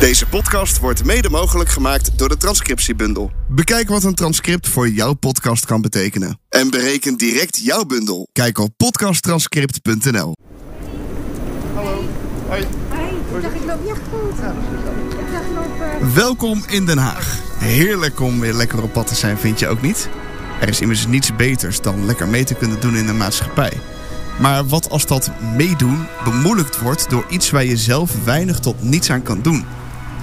Deze podcast wordt mede mogelijk gemaakt door de Transcriptiebundel. Bekijk wat een transcript voor jouw podcast kan betekenen. En bereken direct jouw bundel. Kijk op podcasttranscript.nl. Hallo. Hoi. Dacht ik loop je goed. Ik dacht loop. eh, Welkom in Den Haag. Heerlijk om weer lekker op pad te zijn, vind je ook niet? Er is immers niets beters dan lekker mee te kunnen doen in de maatschappij. Maar wat als dat meedoen bemoeilijkt wordt door iets waar je zelf weinig tot niets aan kan doen?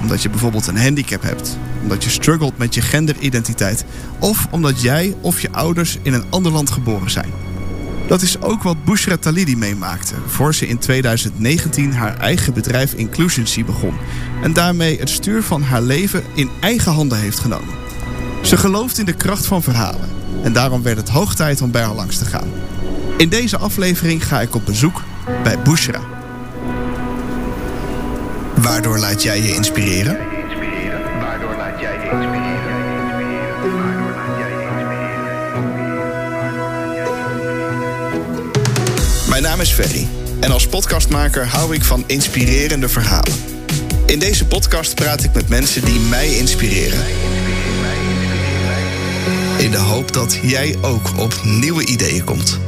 Omdat je bijvoorbeeld een handicap hebt, omdat je struggelt met je genderidentiteit, of omdat jij of je ouders in een ander land geboren zijn. Dat is ook wat Bushra Talidi meemaakte voor ze in 2019 haar eigen bedrijf Inclusioncy begon en daarmee het stuur van haar leven in eigen handen heeft genomen. Ze gelooft in de kracht van verhalen en daarom werd het hoog tijd om bij haar langs te gaan. In deze aflevering ga ik op bezoek bij Bushra. Waardoor laat jij je inspireren? Waardoor laat jij inspireren? Mijn naam is Ferry en als podcastmaker hou ik van inspirerende verhalen. In deze podcast praat ik met mensen die mij inspireren. In de hoop dat jij ook op nieuwe ideeën komt.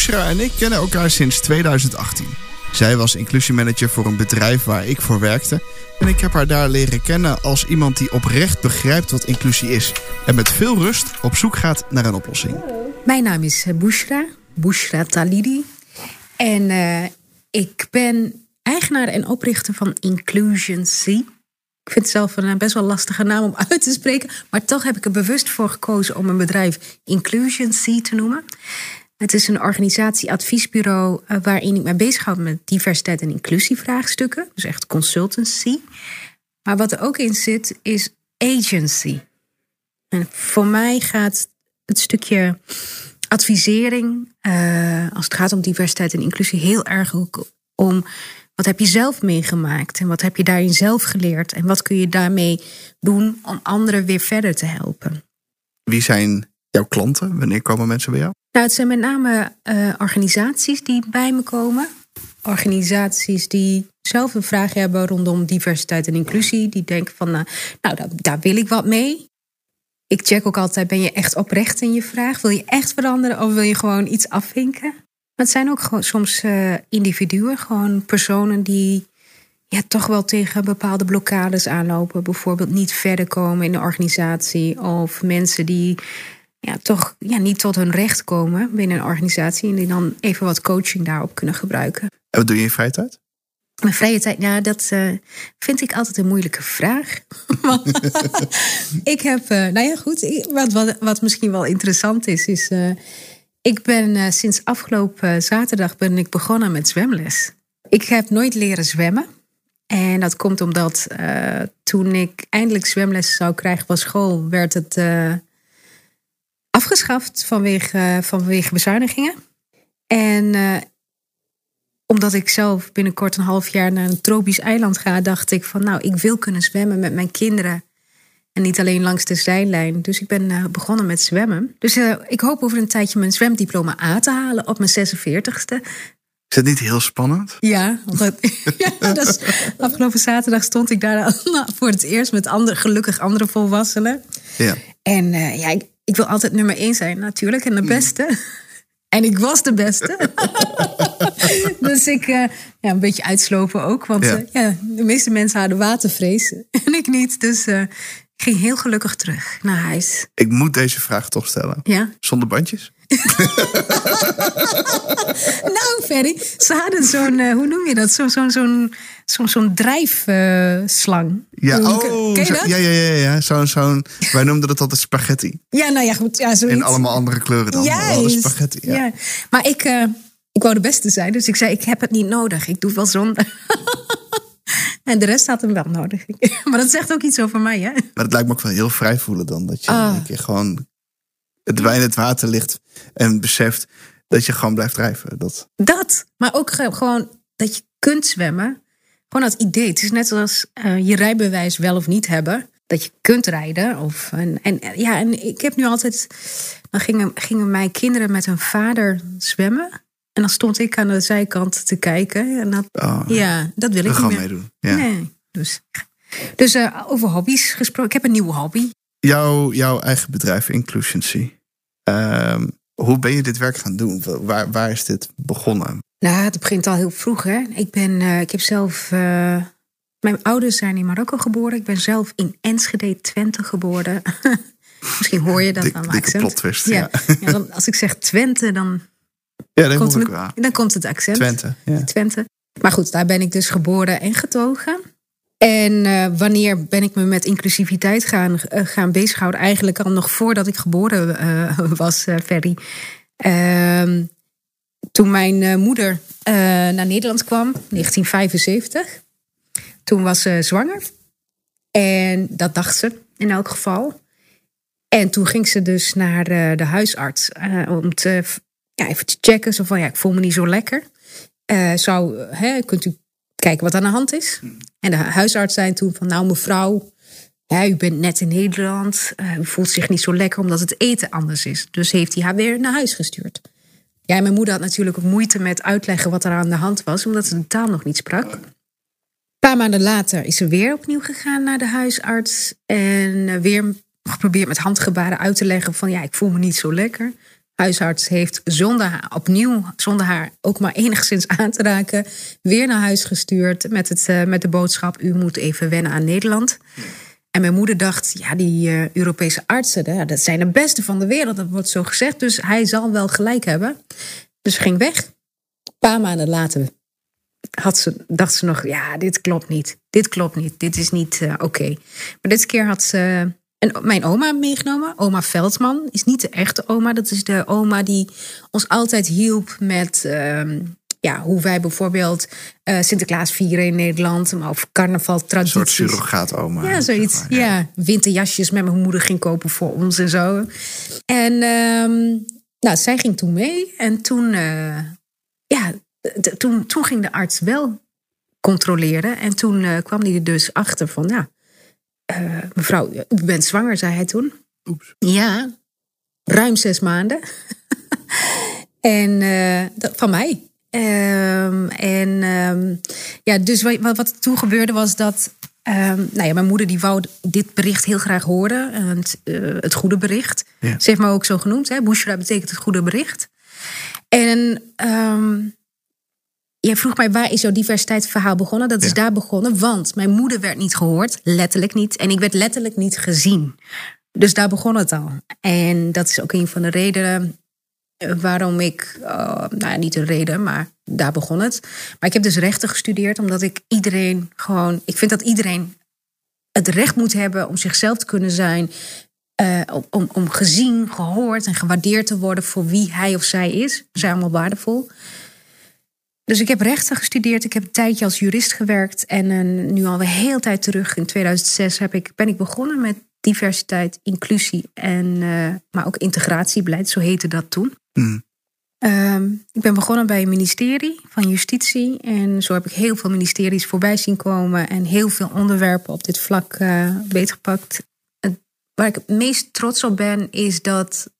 Bushra en ik kennen elkaar sinds 2018. Zij was inclusiemanager voor een bedrijf waar ik voor werkte. En ik heb haar daar leren kennen als iemand die oprecht begrijpt wat inclusie is. En met veel rust op zoek gaat naar een oplossing. Mijn naam is eh, Bushra, Bushra Talidi. En eh, ik ben eigenaar en oprichter van Inclusion C. Ik vind het zelf een eh, best wel lastige naam om uit te spreken. Maar toch heb ik er bewust voor gekozen om mijn bedrijf Inclusion C te noemen. Het is een organisatie-adviesbureau eh, waarin ik me bezighoud met diversiteit en inclusievraagstukken. Dus echt consultancy. Maar wat er ook in zit is agency. En voor mij gaat het stukje advisering, eh, als het gaat om diversiteit en inclusie, heel erg ook om wat heb je zelf meegemaakt en wat heb je daarin zelf geleerd en wat kun je daarmee doen om anderen weer verder te helpen. Wie zijn jouw klanten? Wanneer komen mensen bij jou? Nou, het zijn met name eh, organisaties die bij me komen. Organisaties die zelf een vraag hebben rondom diversiteit en inclusie. Die denken van, eh, nou, daar, wil ik wat mee. Ik check ook altijd, ben je echt oprecht in je vraag? Wil je echt veranderen of wil je gewoon iets afvinken? Het zijn ook gewoon soms eh, individuen, gewoon personen die ja, toch wel tegen bepaalde blokkades aanlopen. Bijvoorbeeld niet verder komen in de organisatie. Of mensen die ja, toch ja, niet tot hun recht komen binnen een organisatie. En die dan even wat coaching daarop kunnen gebruiken. En wat doe je in je vrije tijd? Mijn vrije tijd, ja, dat eh, vind ik altijd een moeilijke vraag. Ik heb, eh, nou ja, goed. Wat, wat, wat misschien wel interessant is, is. eh, ik ben sinds afgelopen zaterdag ben ik begonnen met zwemles. Ik heb nooit leren zwemmen. En dat komt omdat toen ik eindelijk zwemles zou krijgen van school, werd het afgeschaft vanwege, vanwege bezuinigingen. En eh, omdat ik zelf binnenkort een half jaar naar een tropisch eiland ga, dacht ik van nou, ik wil kunnen zwemmen met mijn kinderen. En niet alleen langs de zijlijn. Dus ik ben eh, begonnen met zwemmen. Dus eh, ik hoop over een tijdje mijn zwemdiploma A te halen op mijn 46ste. Is dat niet heel spannend? Ja, ja, dat is, afgelopen zaterdag stond ik daar voor het eerst met andere, gelukkig andere volwassenen. Ja. En ja, ik, ik wil altijd nummer één zijn, natuurlijk, en de beste. En ik was de beste. dus ik, eh, ja, een beetje uitslopen ook. Want Ja. ja, de meeste mensen hadden watervrees en ik niet. Dus eh, ik ging heel gelukkig terug naar huis. Ik moet deze vraag toch stellen. Ja. Zonder bandjes? Nou, Ferry, ze hadden zo'n, eh, hoe noem je dat? Zo'n zo'n zo'n zo'n zo'n drijfslang. Ja, oh, zo- ja, ja, ja, ja. Zo'n, zo'n, wij noemden dat altijd spaghetti. Ja, nou ja, goed. Ja, zoiets. In allemaal andere kleuren dan. spaghetti. Ja. Ja. Maar ik, eh, ik wou de beste zijn, dus ik zei: Ik heb het niet nodig. Ik doe wel zonder. en de rest had hem wel nodig. maar dat zegt ook iets over mij, hè? Maar het lijkt me ook wel heel vrij voelen dan. Dat je Ah. een keer gewoon het wijn in het water ligt en beseft dat je gewoon blijft drijven. Dat, Dat. Maar ook ge- gewoon dat je kunt zwemmen. Gewoon dat idee. Het is net zoals eh, je rijbewijs wel of niet hebben. Dat je kunt rijden. Of, en, en, ja, en ik heb nu altijd. Dan gingen, gingen mijn kinderen met hun vader zwemmen. En dan stond ik aan de zijkant te kijken. En dat, Oh, ja, dat wil ik niet meer. meedoen. Ja. Nee, dus, dus eh, over hobby's gesproken. Ik heb een nieuwe hobby. Jouw, jouw eigen bedrijf, Inclusioncy. Ehm, hoe ben je dit werk gaan doen? Waar, waar is dit begonnen? Nou, het begint al heel vroeg, hè. Ik, ben, eh, ik heb zelf... eh, mijn ouders zijn in Marokko geboren. Ik ben zelf in Enschede, Twente geboren. Misschien hoor je dat Dik- aan mijn accent. plot twist, Ja. ja. Ja, dan, als ik zeg Twente, dan Ja, dat komt, het, dan komt het accent. Twente. Ja. Twente. Maar goed, daar ben ik dus geboren en getogen. En eh, wanneer ben ik me met inclusiviteit gaan, eh, gaan bezighouden? Eigenlijk al nog voordat ik geboren eh, was, Ferry. Ehm, toen mijn moeder naar Nederland kwam, 1975. Toen was ze zwanger. En dat dacht ze in elk geval. En toen ging ze dus naar de huisarts om te, ja, even te checken. Zo van, ja, ik voel me niet zo lekker. Zou, hè, kunt u kijken wat aan de hand is? En de huisarts zei toen van, nou mevrouw, u bent net in Nederland. eh, u voelt zich niet zo lekker omdat het eten anders is. Dus heeft hij haar weer naar huis gestuurd. Ja, en mijn moeder had natuurlijk ook moeite met uitleggen wat er aan de hand was, omdat ze de taal nog niet sprak. Een paar maanden later is ze weer opnieuw gegaan naar de huisarts. En eh, weer geprobeerd met handgebaren uit te leggen van ja, ik voel me niet zo lekker. Huisarts heeft zonder opnieuw, zonder haar ook maar enigszins aan te raken, weer naar huis gestuurd met, het, eh, met de boodschap: U moet even wennen aan Nederland. En mijn moeder dacht, ja, die eh, Europese artsen, dat zijn de beste van de wereld, dat wordt zo gezegd. Dus hij zal wel gelijk hebben. Dus ging weg. Een paar maanden later had ze, dacht ze nog, ja, dit klopt niet. Dit klopt niet. Dit is niet eh, oké. Maar dit keer had ze en mijn oma meegenomen. Oma Veldman is niet de echte oma. Dat is de oma die ons altijd hielp met ehm, ja, hoe wij bijvoorbeeld eh, Sinterklaas vieren in Nederland. Maar of carnaval Een soort tradities. surrogaat-oma. Ja, zoiets. zeg maar, ja. winterjasjes met mijn moeder ging kopen voor ons en zo. En ehm, nou, zij ging toen mee. En toen, eh, ja, toen, toen ging de arts wel controleren. En toen eh, kwam hij er dus achter van, ja, eh, mevrouw, u bent zwanger, zei hij toen. Oeps. Ja, ruim zes maanden. en eh, van mij. Ehm, en ehm, ja, dus wat, wat er toen gebeurde was dat. ehm, nou ja, mijn moeder die wou dit bericht heel graag horen. En Het, eh, het goede bericht. Ja. Ze heeft me ook zo genoemd. Hè? Bushra betekent het goede bericht. En jij vroeg mij waar is jouw diversiteitsverhaal begonnen? Dat is Ja. daar begonnen, want mijn moeder werd niet gehoord, letterlijk niet. En ik werd letterlijk niet gezien. Dus daar begon het al. En dat is ook een van de redenen eh, waarom ik, eh, nou ja, niet een reden, maar daar begon het. Maar ik heb dus rechten gestudeerd, omdat ik iedereen gewoon, ik vind dat iedereen het recht moet hebben om zichzelf te kunnen zijn. eh, om- om, gezien, gehoord en gewaardeerd te worden voor wie hij of zij is. Zijn allemaal waardevol. Dus ik heb rechten gestudeerd. Ik heb een tijdje als jurist gewerkt. En eh, nu alweer heel tijd terug, in 2006, heb ik, ben ik begonnen met diversiteit, inclusie en eh, maar ook integratiebeleid. Zo heette dat toen. Mm. Ehm, ik ben begonnen bij een ministerie van Justitie. En zo heb ik heel veel ministeries voorbij zien komen. En heel veel onderwerpen op dit vlak eh beetgepakt. Waar ik het meest trots op ben, is dat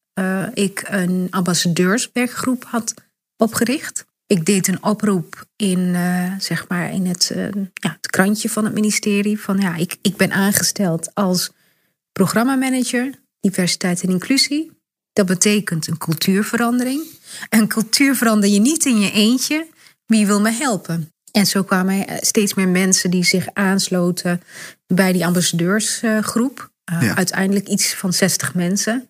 ik een ambassadeurswerkgroep had opgericht. Ik deed een oproep in, eh, zeg maar in het, eh, ja, het krantje van het ministerie. Van ja, ik, ik ben aangesteld als programmamanager diversiteit en inclusie. Dat betekent een cultuurverandering. Een cultuur verander je niet in je eentje. Wie wil me helpen? En zo kwamen er steeds meer mensen die zich aansloten bij die ambassadeursgroep. Uh, Ja. Uiteindelijk iets van 60 mensen.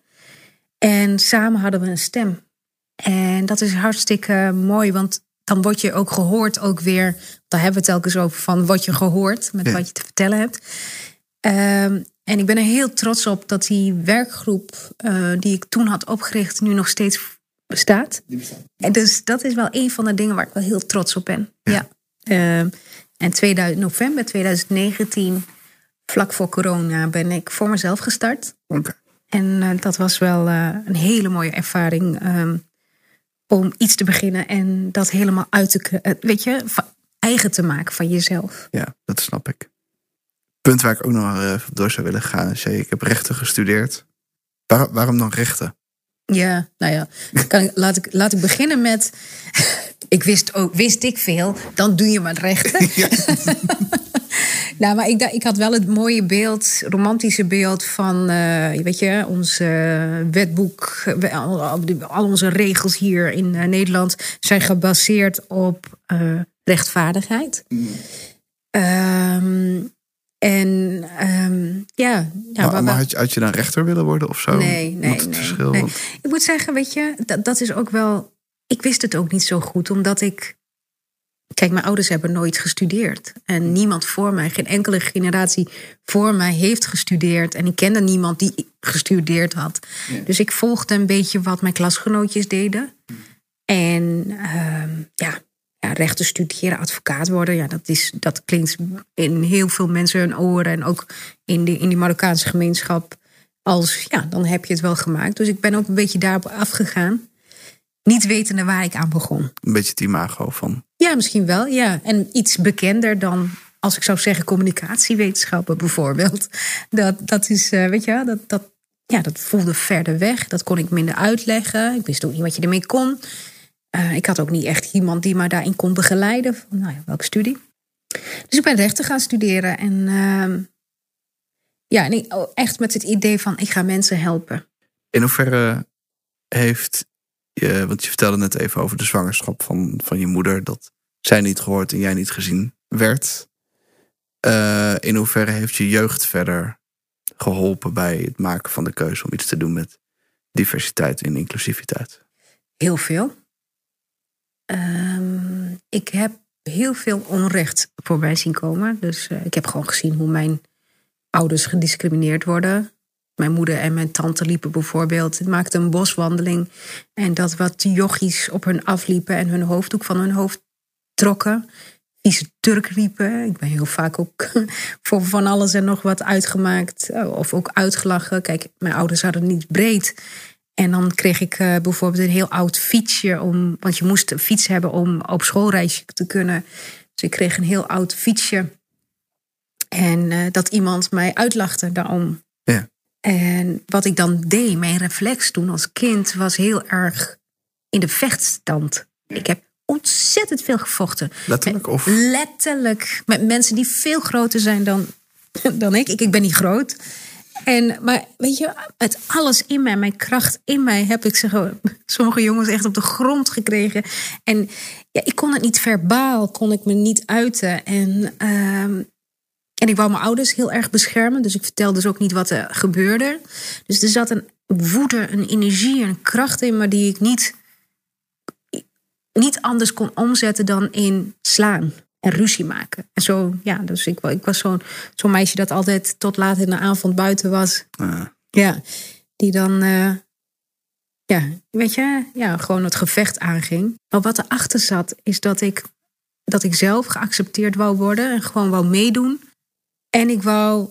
En samen hadden we een stem. En dat is hartstikke mooi, want dan word je ook gehoord, ook weer. Daar hebben we het telkens over van, word je gehoord met Ja. wat je te vertellen hebt. Ehm, en ik ben er heel trots op dat die werkgroep eh, die ik toen had opgericht, nu nog steeds bestaat. En dus dat is wel een van de dingen waar ik wel heel trots op ben. Ja. Ehm, en 2000, november 2019, vlak voor corona, ben ik voor mezelf gestart. Oké. En eh, dat was wel eh, een hele mooie ervaring. ehm, om iets te beginnen en dat helemaal uit te. eh, weet je, eigen te maken van jezelf. Ja, dat snap ik. Punt waar ik ook nog even door zou willen gaan is, ik heb rechten gestudeerd. Waar, waarom dan rechten? Ja, nou ja, kan ik, laat, ik, laat ik beginnen met. Ik wist ook, wist ik veel, dan doe je maar rechten. nou, maar ik, ik had wel het mooie beeld, romantische beeld van, uh, weet je, ons uh, wetboek, al, onze regels hier in uh, Nederland zijn gebaseerd op rechtvaardigheid. Mm. Um, en um, ja. ja maar, maar had, je, had, je, dan rechter willen worden of zo? Nee, nee, nee, verschil, nee. Ik moet zeggen, weet je, dat, dat is ook wel. Ik wist het ook niet zo goed, omdat ik. Kijk, mijn ouders hebben nooit gestudeerd. En niemand voor mij, geen enkele generatie voor mij heeft gestudeerd. En ik kende niemand die gestudeerd had. Dus ik volgde een beetje wat mijn klasgenootjes deden. En um, ja, ja, rechten studeren, advocaat worden. Ja, dat, is, dat klinkt in heel veel mensen hun oren. En ook in, de, in die Marokkaanse gemeenschap. Als ja, dan heb je het wel gemaakt. Dus ik ben ook een beetje daarop afgegaan. Niet wetende waar ik aan begon. Een beetje het imago van. Ja, misschien wel. Ja. En iets bekender dan, als ik zou zeggen, communicatiewetenschappen bijvoorbeeld. Dat, dat is, uh, weet je, dat, dat, ja, dat voelde verder weg. Dat kon ik minder uitleggen. Ik wist ook niet wat je ermee kon. Uh, ik had ook niet echt iemand die me daarin kon begeleiden. Van, nou ja, welke studie? Dus ik ben rechten gaan studeren. En uh, ja, en ik, oh, echt met het idee van ik ga mensen helpen. In hoeverre heeft want je vertelde net even over de zwangerschap van, van je moeder, dat zij niet gehoord en jij niet gezien werd. Uh, in hoeverre heeft je jeugd verder geholpen bij het maken van de keuze om iets te doen met diversiteit en inclusiviteit? Heel veel. Um, ik heb heel veel onrecht voorbij zien komen. Dus uh, ik heb gewoon gezien hoe mijn ouders gediscrimineerd worden. Mijn moeder en mijn tante liepen bijvoorbeeld. Het maakte een boswandeling. En dat wat jochies op hun afliepen en hun hoofddoek van hun hoofd trokken. Vieze Turk riepen. Ik ben heel vaak ook voor van alles en nog wat uitgemaakt. Eh, of ook uitgelachen. Kijk, mijn ouders hadden niet breed. En dan kreeg ik uh, bijvoorbeeld een heel oud fietsje. Om, want je moest een fiets hebben om op schoolreisje te kunnen. Dus ik kreeg een heel oud fietsje. En uh, dat iemand mij uitlachte daarom. En wat ik dan deed, mijn reflex toen als kind, was heel erg in de vechtstand. Ik heb ontzettend veel gevochten. Letterlijk of? Letterlijk. Met mensen die veel groter zijn dan, dan ik. ik. Ik ben niet groot. En, maar weet je, met alles in mij, mijn kracht in mij, heb ik sommige jongens echt op de grond gekregen. En ja, ik kon het niet verbaal, kon ik me niet uiten. En, ehm, en ik wou mijn ouders heel erg beschermen, dus ik vertelde dus ook niet wat er gebeurde. Dus er zat een woede, een energie, een kracht in me die ik niet, niet anders kon omzetten dan in slaan en ruzie maken. En zo, ja, dus ik, ik was zo'n zo'n meisje dat altijd tot laat in de avond buiten was. Ja, die dan, uh, ja, weet je, ja, gewoon het gevecht aanging. Maar wat erachter zat, is dat ik, dat ik zelf geaccepteerd wou worden en gewoon wou meedoen. En ik wou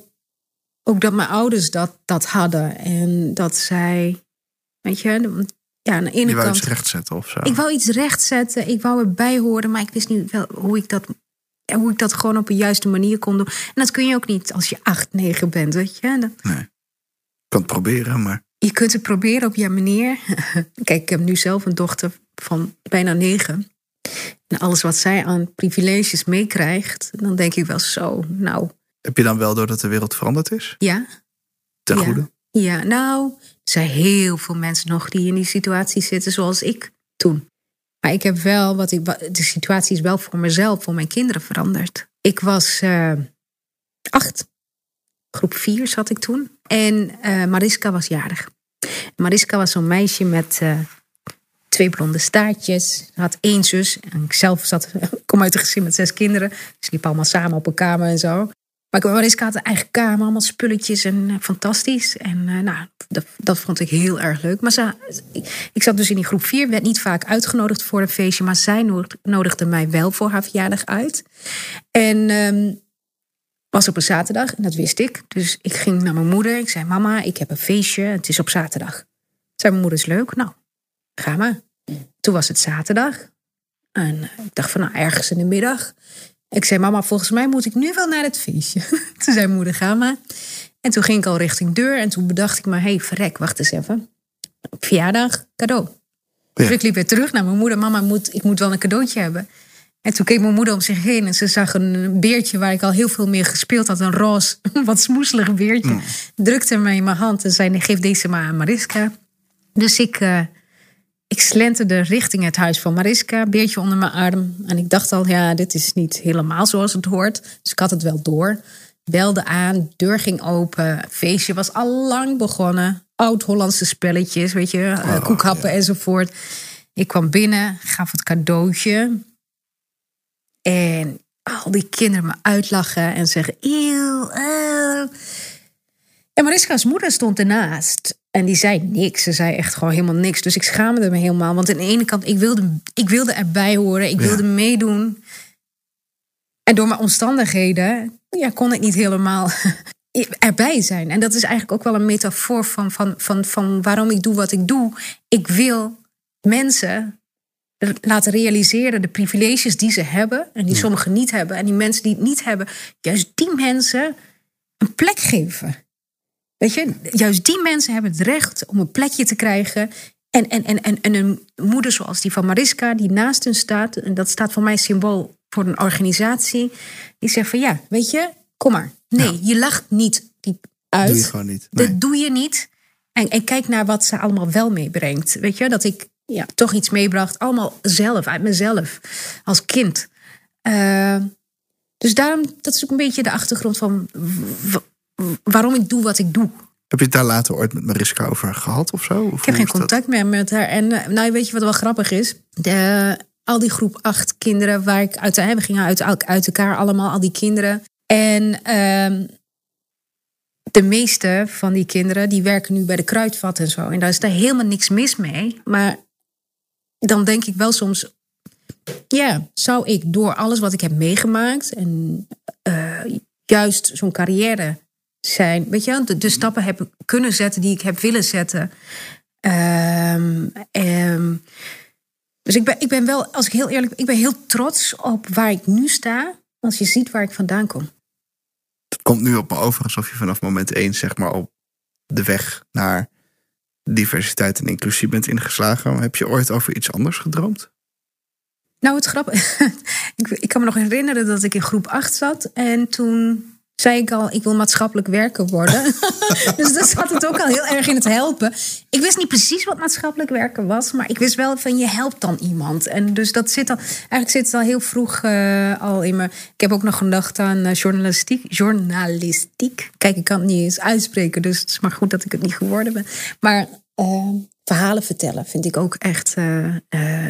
ook dat mijn ouders dat, dat hadden. En dat zij, weet je, ja, aan de ene je wou kant. iets rechtzetten of zo? Ik wou iets rechtzetten. Ik wou erbij horen, maar ik wist niet wel hoe ik dat. Hoe ik dat gewoon op een juiste manier kon doen. En dat kun je ook niet als je 8, 9 bent, weet je. Dat... Nee. Je kan het proberen, maar. Je kunt het proberen op je manier. Kijk, ik heb nu zelf een dochter van bijna negen. En alles wat zij aan privileges meekrijgt, dan denk ik wel zo, nou. Heb je dan wel door dat de wereld veranderd is? Ja. Ten ja. goede? Ja, nou, er zijn heel veel mensen nog die in die situatie zitten zoals ik toen. Maar ik heb wel, wat ik, de situatie is wel voor mezelf, voor mijn kinderen veranderd. Ik was uh, acht, groep vier zat ik toen. En uh, Mariska was jarig. Mariska was zo'n meisje met uh, twee blonde staartjes. Ze had één zus. En ik zelf zat, kom uit een gezin met zes kinderen. Dus liepen allemaal samen op een kamer en zo. Maar Mariska had een eigen kamer, allemaal spulletjes en uh, fantastisch. En uh, nou, dat, dat, vond ik heel erg leuk. Maar ik, ik, zat dus in die groep 4, werd niet vaak uitgenodigd voor een feestje. Maar zij nodigde mij wel voor haar verjaardag uit. En um, was op een zaterdag, en dat wist ik. Dus ik ging naar mijn moeder. Ik zei, mama, ik heb een feestje. Het is op zaterdag. Zei mijn moeder, is leuk. Nou, ga maar. Toen was het zaterdag. En eh, ik dacht van, nou, ergens in de middag. Ik zei, mama, volgens mij moet ik nu wel naar het feestje. toen zei moeder, ga maar. En toen ging ik al richting deur. En toen bedacht ik me, hé, hey, verrek, wacht eens even. Verjaardag, cadeau. Ja. Dus ik liep weer terug naar mijn moeder. Mama, moet, ik moet wel een cadeautje hebben. En toen keek mijn moeder om zich heen en ze zag een beertje waar ik al heel veel mee gespeeld had. Een roze, wat smoeselig beertje. Drukte me in mijn hand en zei: geef deze maar aan Mariska. Dus ik, eh, ik slenterde richting het huis van Mariska, beertje onder mijn arm. En ik dacht al: ja, dit is niet helemaal zoals het hoort. Dus ik had het wel door. Belde aan, deur ging open. Feestje was al lang begonnen. Oud-Hollandse spelletjes, weet je, eh, koekhappen enzovoort. Ik kwam binnen, gaf het cadeautje. En al die kinderen me uitlachen en zeggen: eeuw. En Mariska's moeder stond ernaast. En die zei niks. Ze zei echt gewoon helemaal niks. Dus ik schaamde me helemaal. Want aan de ene kant, ik wilde, ik wilde erbij horen. Ik Ja. wilde meedoen. En door mijn omstandigheden ja, kon ik niet helemaal erbij zijn. En dat is eigenlijk ook wel een metafoor van, van, van, van waarom ik doe wat ik doe. Ik wil mensen laten realiseren de privileges die ze hebben en die sommigen niet hebben. En die mensen die het niet hebben, juist die mensen een plek geven. Weet je, juist die mensen hebben het recht om een plekje te krijgen. En, en, en, en, en een moeder zoals die van Mariska, die naast hun staat, en dat staat voor mij symbool voor een organisatie, die zegt van ja, weet je, kom maar. Nee, je lacht niet die uit. Doe je gewoon niet. Nee. Dat doe je niet. En, en kijk naar wat ze allemaal wel meebrengt. Weet je, dat ik ja, toch iets meebracht. Allemaal zelf, uit mezelf. Als kind. Eh, dus daarom, dat is ook een beetje de achtergrond van waarom ik doe wat ik doe. Heb je het daar later ooit met Mariska over gehad of zo? Of Ik heb geen dat? contact meer met haar. En eh, nou, weet je wat wel grappig is? De, al die groep acht kinderen waar ik uit we gingen uit, uit elkaar allemaal, al die kinderen. En ehm, de meeste van die kinderen die werken nu bij de kruidvat en zo. En daar is daar helemaal niks mis mee. Maar dan denk ik wel soms, ja, zou ik door alles wat ik heb meegemaakt en eh, juist zo'n carrière zijn, weet je, de, de stappen heb kunnen zetten die ik heb willen zetten. Ehm, ehm, dus ik ben, ik ben wel, als ik heel eerlijk ben, ik ben heel trots op waar ik nu sta. Als je ziet waar ik vandaan kom. Het komt nu op me over alsof je vanaf moment één zeg maar op de weg naar diversiteit en inclusie bent ingeslagen. Heb je ooit over iets anders gedroomd? Nou, het grappig. ik, ik kan me nog herinneren dat ik in groep 8 zat. En toen zei ik al, ik wil maatschappelijk werker worden. dus dat zat het ook al heel erg in het helpen. Ik wist niet precies wat maatschappelijk werken was. Maar ik wist wel van je helpt dan iemand. En dus dat zit al, eigenlijk zit het al heel vroeg eh, al in me. Ik heb ook nog gedacht aan eh, journalistiek. Journalistiek. Kijk, ik kan het niet eens uitspreken. Dus het is maar goed dat ik het niet geworden ben. Maar eh, verhalen vertellen vind ik ook echt...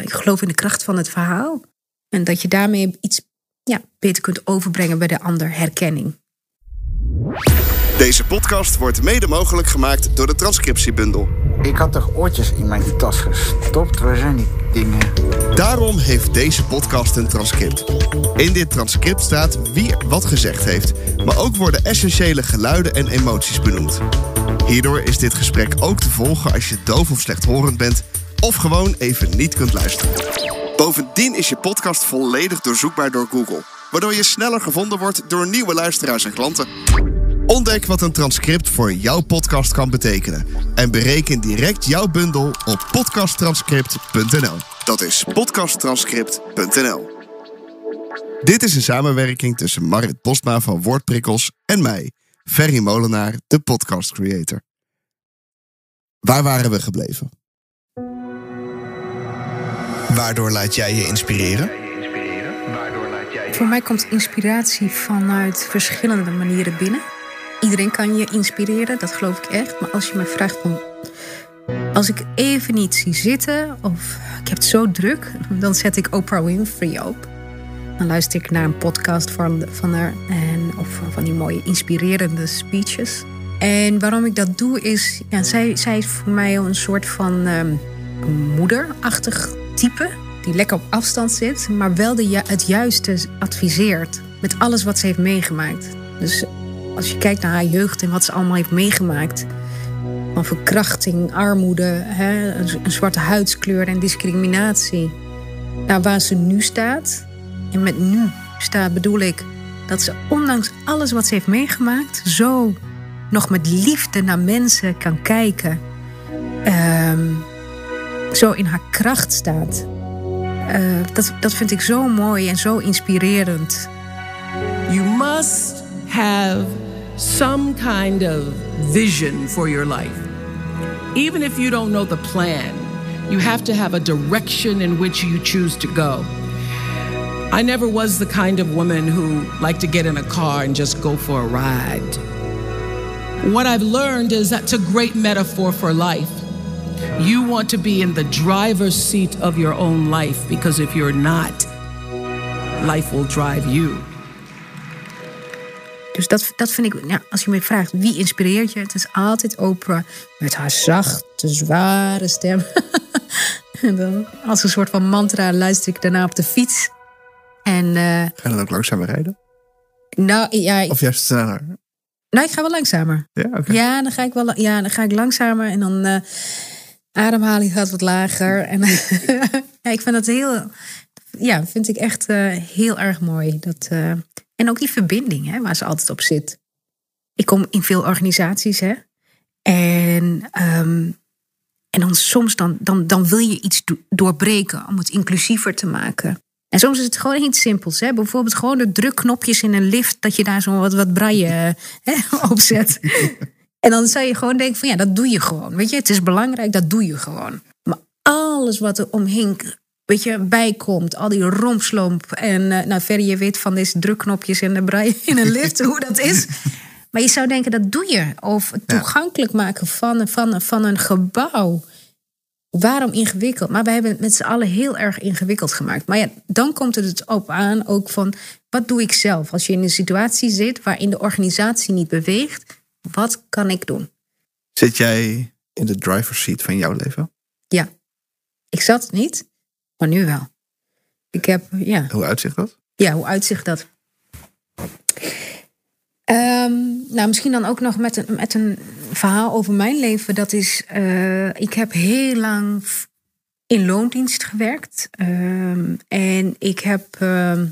ik geloof in de kracht van het verhaal. En dat je daarmee iets ja, beter kunt overbrengen bij de ander. Herkenning. Deze podcast wordt mede mogelijk gemaakt door de Transcriptiebundel. Ik had toch oortjes in mijn tas gestopt? Waar zijn die dingen? Daarom heeft deze podcast een transcript. In dit transcript staat wie wat gezegd heeft, maar ook worden essentiële geluiden en emoties benoemd. Hierdoor is dit gesprek ook te volgen als je doof of slechthorend bent of gewoon even niet kunt luisteren. Bovendien is je podcast volledig doorzoekbaar door Google, waardoor je sneller gevonden wordt door nieuwe luisteraars en klanten. Ontdek wat een transcript voor jouw podcast kan betekenen. En bereken direct jouw bundel op podcasttranscript.nl. Dat is podcasttranscript.nl. Dit is een samenwerking tussen Marit Postma van Woordprikkels en mij, Ferry Molenaar, de podcast creator. Waar waren we gebleven? Waardoor laat jij je inspireren? Jij je inspireren? Voor mij komt inspiratie vanuit verschillende manieren binnen. Iedereen kan je inspireren, dat geloof ik echt. Maar als je me vraagt van... Als ik even niet zie zitten of ik heb het zo druk... dan zet ik Oprah Winfrey op. Dan luister ik naar een podcast van, van haar... En, of van die mooie inspirerende speeches. En waarom ik dat doe is... Ja, zij, zij is voor mij een soort van ehm, moederachtig type... die lekker op afstand zit... maar wel de, het juiste adviseert... met alles wat ze heeft meegemaakt. Dus als je kijkt naar haar jeugd en wat ze allemaal heeft meegemaakt... van verkrachting, armoede, hè, een, een zwarte huidskleur en discriminatie... naar waar ze nu staat. En met nu staat bedoel ik dat ze ondanks alles wat ze heeft meegemaakt, zo nog met liefde naar mensen kan kijken. Ehm, zo in haar kracht staat. Eh, dat, dat vind ik zo mooi en zo inspirerend. You must have some kind of vision for your life. Even if you don't know the plan, you have to have a direction in which you choose to go. I never was the kind of woman who liked to get in a car and just go for a ride. What I've learned is that's a great metaphor for life. You want to be in the driver's seat of your own life because if you're not, life will drive you. Dus dat, dat vind ik, ja, als je me vraagt wie inspireert je, het is altijd Oprah met haar zachte, zware stem. en dan, als een soort van mantra luister ik daarna op de fiets. En uh, Ga je dan ook langzamer rijden? nou, ja, Of juist sneller? nou, ik ga wel langzamer. Ja, oké. Ja, dan ga ik wel, ja, dan ga ik langzamer en dan eh ademhaling gaat wat lager. En ja, ik vind dat heel, ja, vind ik echt eh, heel erg mooi. Dat, eh, en ook die verbinding, hè, waar ze altijd op zit. Ik kom in veel organisaties, hè. En, ehm, en dan soms dan, dan, dan wil je iets do- doorbreken om het inclusiever te maken. En soms is het gewoon iets simpels. Hè? Bijvoorbeeld gewoon de drukknopjes in een lift, dat je daar zo wat, wat braille hè, op zet. En dan zou je gewoon denken van ja, dat doe je gewoon. Weet je, het is belangrijk, dat doe je gewoon. Maar alles wat er omheen weet je, bijkomt, al die rompslomp. En eh, nou, verder je weet van deze drukknopjes en de braille in een lift, hoe dat is. Maar je zou denken, dat doe je. Of het toegankelijk maken van, van, van een gebouw. Waarom ingewikkeld? Maar wij hebben het met z'n allen heel erg ingewikkeld gemaakt. Maar ja, dan komt het dus op aan ook van... wat doe ik zelf? Als je in een situatie zit waarin de organisatie niet beweegt... wat kan ik doen? Zit jij in de driver's seat van jouw leven? Ja, ik zat niet, maar nu wel. Ik heb, ja, Hoe uitzicht dat? ja hoe uitzicht dat? Ehm, nou, misschien dan ook nog met een, met een verhaal over mijn leven. Dat is, eh, ik heb heel lang in loondienst gewerkt. Ehm, en ik heb ehm,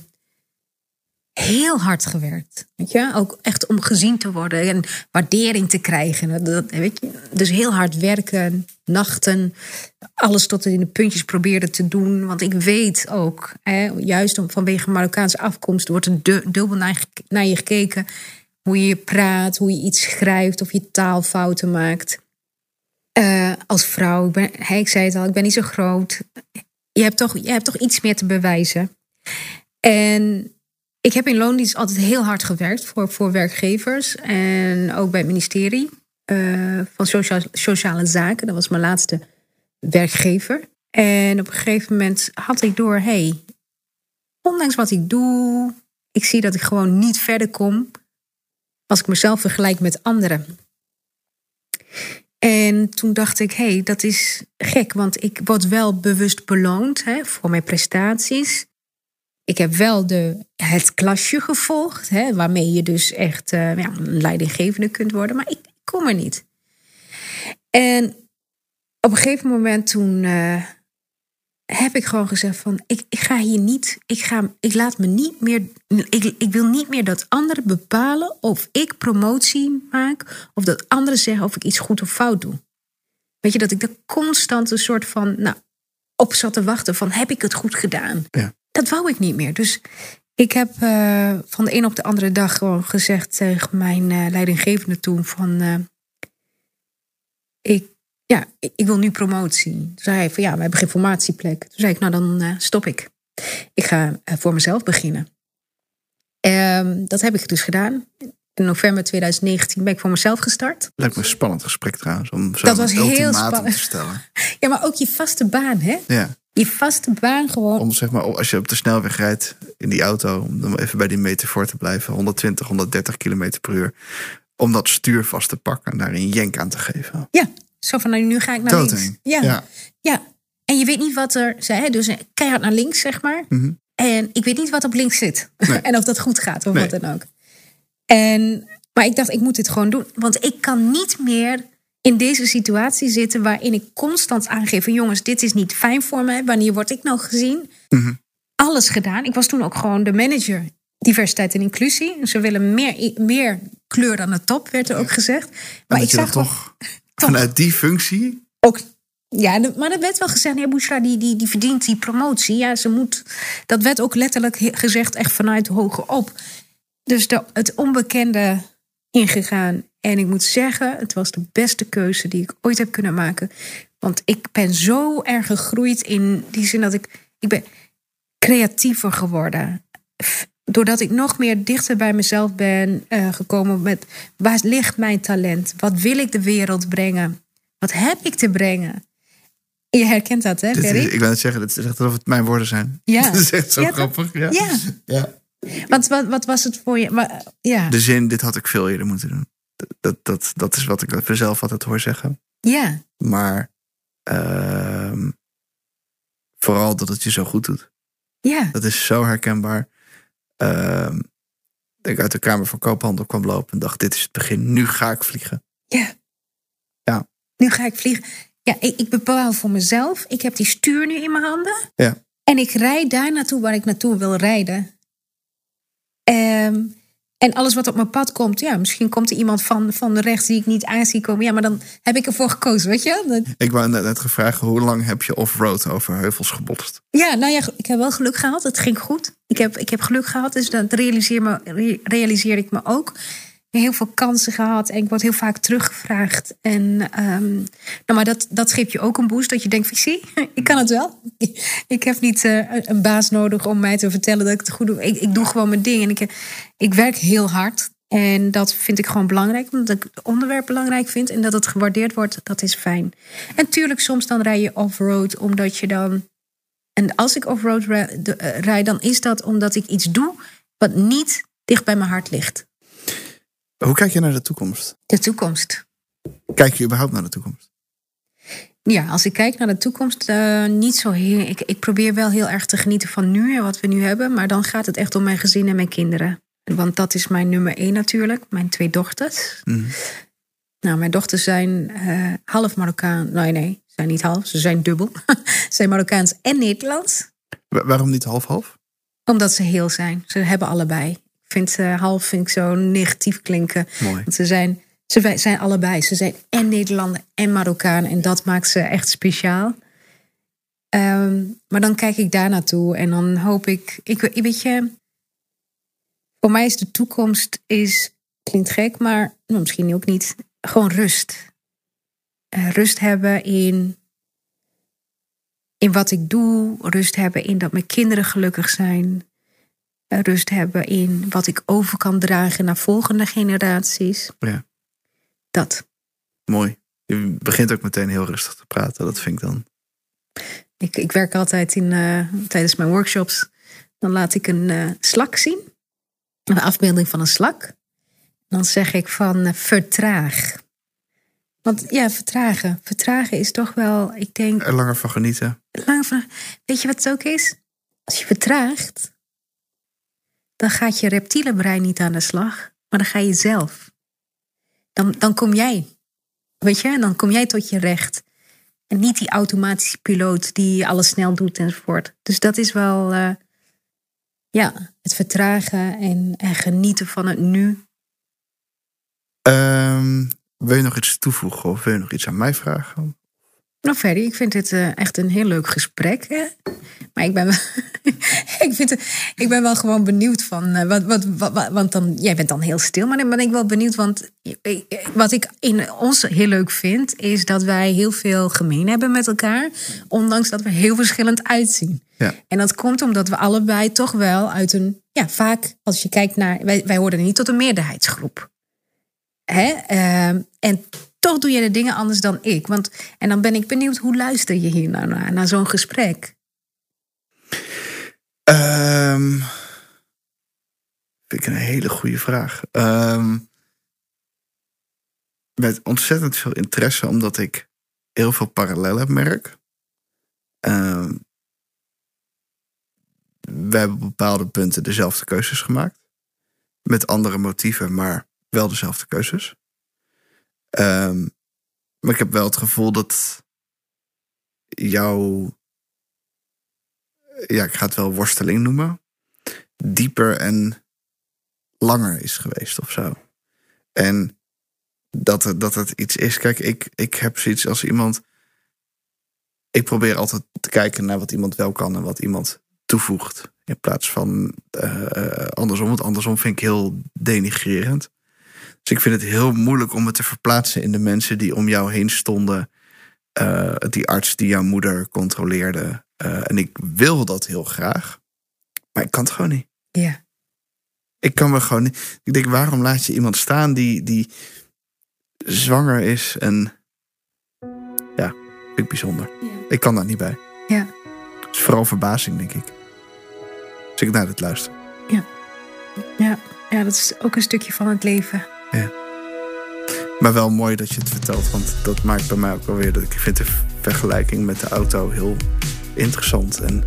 heel hard gewerkt. Weet je? Ook echt om gezien te worden en waardering te krijgen. Weet je? Dus heel hard werken, nachten, alles tot in de puntjes proberen te doen. Want ik weet ook, hè, juist om, vanwege Marokkaanse afkomst, wordt er du- dubbel naar, je- gekeken. Hoe je praat, hoe je iets schrijft, of je taalfouten maakt. Eh, als vrouw, ik, ik zei het al, ik ben niet zo groot. Je hebt toch, je hebt toch iets meer te bewijzen. En ik heb in loondienst altijd heel hard gewerkt voor, voor werkgevers. En ook bij het ministerie eh, van Sociaal, Sociale Zaken. Dat was mijn laatste werkgever. En op een gegeven moment had ik door... hey, ondanks wat ik doe... ik zie dat ik gewoon niet verder kom... als ik mezelf vergelijk met anderen. En toen dacht ik, hé, hey, dat is gek... want ik word wel bewust beloond hè, voor mijn prestaties... Ik heb wel de, het klasje gevolgd, hè, waarmee je dus echt eh, ja, een leidinggevende kunt worden, maar ik kom er niet. En op een gegeven moment toen eh, heb ik gewoon gezegd van, ik, ik ga hier niet, ik, ga, ik laat me niet meer, ik, ik wil niet meer dat anderen bepalen of ik promotie maak, of dat anderen zeggen of ik iets goed of fout doe. Weet je, dat ik er constant een soort van, nou, op zat te wachten van, heb ik het goed gedaan? Ja. Dat wou ik niet meer. Dus ik heb eh, van de een op de andere dag gewoon gezegd tegen mijn eh, leidinggevende toen van... eh, ik, ja, ik, ik wil nu promotie. Toen zei hij van ja, we hebben geen formatieplek. Toen zei ik, nou dan stop ik. Ik ga voor mezelf beginnen. Ehm, dat heb ik dus gedaan. In november 2019 ben ik voor mezelf gestart. Lijkt me een spannend gesprek trouwens. Om zo Dat was heel spannend. te stellen. Ja, maar ook je vaste baan, hè? Ja. Je vaste baan gewoon. Om zeg maar, als je op de snelweg rijdt in die auto, om dan even bij die meter voor te blijven, 120, 130 kilometer per uur. Om dat stuur vast te pakken en daar een jenk aan te geven. Ja, zo van nou, nu ga ik naar links. Ja. Ja. ja. En je weet niet wat er zei, dus keihard naar links, zeg maar. Mhm. En ik weet niet wat op links zit. Nee. en of dat goed gaat of Nee. wat dan ook. En, maar ik dacht, ik moet dit gewoon doen. Want ik kan niet meer in deze situatie zitten waarin ik constant aangeef: van, jongens, dit is niet fijn voor mij. Wanneer word ik nou gezien? Mhm. Alles gedaan. Ik was toen ook gewoon de manager diversiteit en inclusie. Ze willen meer, meer kleur aan de top, werd er ook gezegd. Maar ik zag toch vanuit die functie... ook. Ja, maar dat werd wel gezegd. Ja, Bushra die, die, die verdient die promotie. Ja, ze moet. Dat werd ook letterlijk gezegd, echt vanuit hoger op. Dus de, het onbekende ingegaan. En ik moet zeggen, het was de beste keuze die ik ooit heb kunnen maken. Want ik ben zo erg gegroeid in die zin dat ik. Ik ben creatiever geworden. Doordat ik nog meer dichter bij mezelf ben eh, gekomen met waar ligt mijn talent? Wat wil ik de wereld brengen? Wat heb ik te brengen? Je herkent dat, hè, Ferry? ik wil zeggen, het is echt alsof het mijn woorden zijn. Ja. Dat is echt zo Ja, grappig. Ja. Ja. Ja. Wat, wat, wat was het voor je? Maar, ja. De zin, dit had ik veel eerder moeten doen. Dat, dat, dat, is wat ik mezelf altijd hoor zeggen. ja, Maar ehm, vooral dat het je zo goed doet. ja, Dat is zo herkenbaar. Dat ik uit de Kamer van Koophandel kwam lopen en dacht, dit is het begin. Nu ga ik vliegen. ja. Ja. Nu ga ik vliegen. Ja, ik, ik bepaal voor mezelf. Ik heb die stuur nu in mijn handen. Ja. En ik rijd daar naartoe waar ik naartoe wil rijden. Ehm, en alles wat op mijn pad komt, ja, misschien komt er iemand van, van rechts die ik niet aan zie komen. Ja, maar dan heb ik ervoor gekozen, weet je? Dat- Ik wou net, net gevraagd, hoe lang heb je off-road over heuvels gebotst? Ja, nou ja, ik heb wel geluk gehad. Het ging goed. Ik heb, ik heb geluk gehad, dus dat realiseer, me, re- realiseer ik me ook. Heel veel kansen gehad en ik word heel vaak teruggevraagd. En, ehm, nou, maar dat, dat geeft je ook een boost, dat je denkt: van, zie, ik kan het wel. Ik heb niet eh, een baas nodig om mij te vertellen dat ik het goed doe. Ik, ik doe gewoon mijn ding en ik, ik werk heel hard. En dat vind ik gewoon belangrijk, omdat ik het onderwerp belangrijk vind. En dat het gewaardeerd wordt, dat is fijn. En tuurlijk, soms dan rij je off-road, omdat je dan en als ik offroad eh, rijd, dan is dat omdat ik iets doe wat niet dicht bij mijn hart ligt. Hoe kijk je naar de toekomst? De toekomst. Kijk je überhaupt naar de toekomst? Ja, als ik kijk naar de toekomst, eh, niet zo heel. Ik, ik probeer wel heel erg te genieten van nu en wat we nu hebben. Maar dan gaat het echt om mijn gezin en mijn kinderen. Want dat is mijn nummer één natuurlijk. Mijn twee dochters. Mhm. Nou, mijn dochters zijn eh, half Marokkaan. Nee, nee, ze zijn niet half. Ze zijn dubbel. ze zijn Marokkaans en Nederlands. Wa- waarom niet half-half? Omdat ze heel zijn. Ze hebben allebei. Ik vind eh, half vind ik zo negatief klinken. Mooi. Want ze zijn, ze zijn allebei. Ze zijn en Nederlander en Marokkaan. En dat maakt ze echt speciaal. Ehm, maar dan kijk ik daar naartoe. En dan hoop ik, ik... ik- Weet je... Voor mij is de toekomst... Is, klinkt gek, maar nou, misschien ook niet. Gewoon rust. Eh, rust hebben in... In wat ik doe. Rust hebben in dat mijn kinderen gelukkig zijn. Rust hebben in wat ik over kan dragen naar volgende generaties. Ja. Dat. Mooi. Je begint ook meteen heel rustig te praten. Dat vind ik dan. Ik, ik werk altijd in, eh, tijdens mijn workshops. Dan laat ik een eh, slak zien. Een afbeelding van een slak. Dan zeg ik van eh, vertraag. Want ja, vertragen. Vertragen is toch wel, ik denk, Er langer van genieten. lange vraag. Weet je wat het ook is? Als je vertraagt, dan gaat je reptiele brein niet aan de slag, maar dan ga je zelf. Dan, dan kom jij, weet je, dan kom jij tot je recht. En niet die automatische piloot die alles snel doet enzovoort. Dus dat is wel, eh, ja, het vertragen en, en genieten van het nu. Ehm, wil je nog iets toevoegen of wil je nog iets aan mij vragen? Nou, Ferdy, ik vind dit eh, echt een heel leuk gesprek. Hè? Maar ik ben, wel, ik, vind ik ben wel gewoon benieuwd van. eh, wat, wat, want dan, jij bent dan heel stil, maar dan ben ik wel benieuwd. Want wat ik in ons heel leuk vind, is dat wij heel veel gemeen hebben met elkaar. Ondanks dat we heel verschillend uitzien. Ja. En dat komt omdat we allebei toch wel uit een. Ja, vaak als je kijkt naar. Wij, wij horen niet tot een meerderheidsgroep. Hè? Ehm, en toch doe je de dingen anders dan ik. Want, en dan ben ik benieuwd, hoe luister je hier nou naar, zo'n gesprek? Ehm, vind ik een hele goede vraag. Ehm, met ontzettend veel interesse, omdat ik heel veel parallellen merk. Ehm, we hebben op bepaalde punten dezelfde keuzes gemaakt. Met andere motieven, maar wel dezelfde keuzes. Ehm, Maar ik heb wel het gevoel dat jouw, ja, ik ga het wel worsteling noemen, dieper en langer is geweest of zo. En dat het, dat het iets is. Kijk, ik, ik heb zoiets als iemand. Ik probeer altijd te kijken naar wat iemand wel kan en wat iemand toevoegt. In plaats van eh, andersom. Want andersom vind ik heel denigrerend. Dus ik vind het heel moeilijk om me te verplaatsen in de mensen die om jou heen stonden. Eh, die arts die jouw moeder controleerde. Eh, en ik wil dat heel graag. Maar ik kan het gewoon niet. Ja. Ik kan me gewoon niet. Ik denk, waarom laat je iemand staan die, die zwanger is en. Ja, vind ik bijzonder. Ik kan daar niet bij. Ja. Het is vooral verbazing, denk ik. Als ik naar dit luister. Ja. ja, dat is ook een stukje van het leven. Maar wel mooi dat je het vertelt, want dat maakt bij mij ook wel weer dat ik vind de vergelijking met de auto heel interessant. En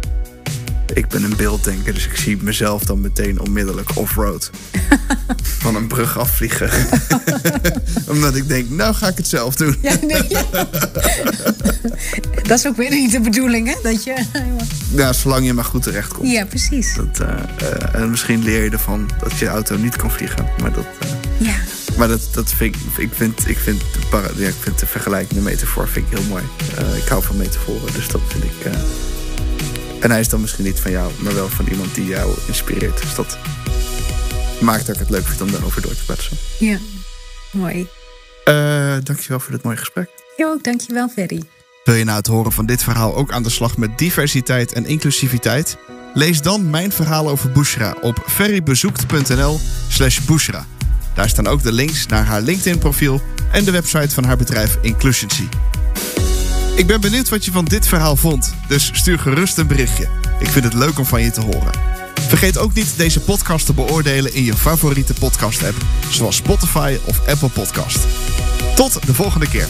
ik ben een beelddenker, dus ik zie mezelf dan meteen onmiddellijk off-road. Van een brug afvliegen. Omdat ik denk, nou ga ik het zelf doen. Ja, nee, ja. dat is ook weer niet de bedoeling, hè? Dat je... Ja, zolang je maar goed terecht komt. Ja, precies. Dat, eh, eh, en misschien leer je ervan dat je auto niet kan vliegen. Maar dat, eh, Ja. maar dat, dat vind ik, ik vind, ik vind, de, para- ja, ik vind de vergelijking, de metafoor, vind ik heel mooi. Eh, ik hou van metaforen, dus dat vind ik. eh, en hij is dan misschien niet van jou, maar wel van iemand die jou inspireert. Dus dat maakt dat ik het leuk vind om daarover door te kletsen. Ja. Mooi. Eh dankjewel voor dit mooie gesprek. Jo, dankjewel, Ferry. Wil je na het horen van dit verhaal ook aan de slag met diversiteit en inclusiviteit? Lees dan mijn verhaal over Bushra op ferrybezoekt.nl slash Bushra. Daar staan ook de links naar haar LinkedIn-profiel en de website van haar bedrijf Inclusioncy. Ik ben benieuwd wat je van dit verhaal vond, dus stuur gerust een berichtje. Ik vind het leuk om van je te horen. Vergeet ook niet deze podcast te beoordelen in je favoriete podcast-app, zoals Spotify of Apple Podcast. Tot de volgende keer.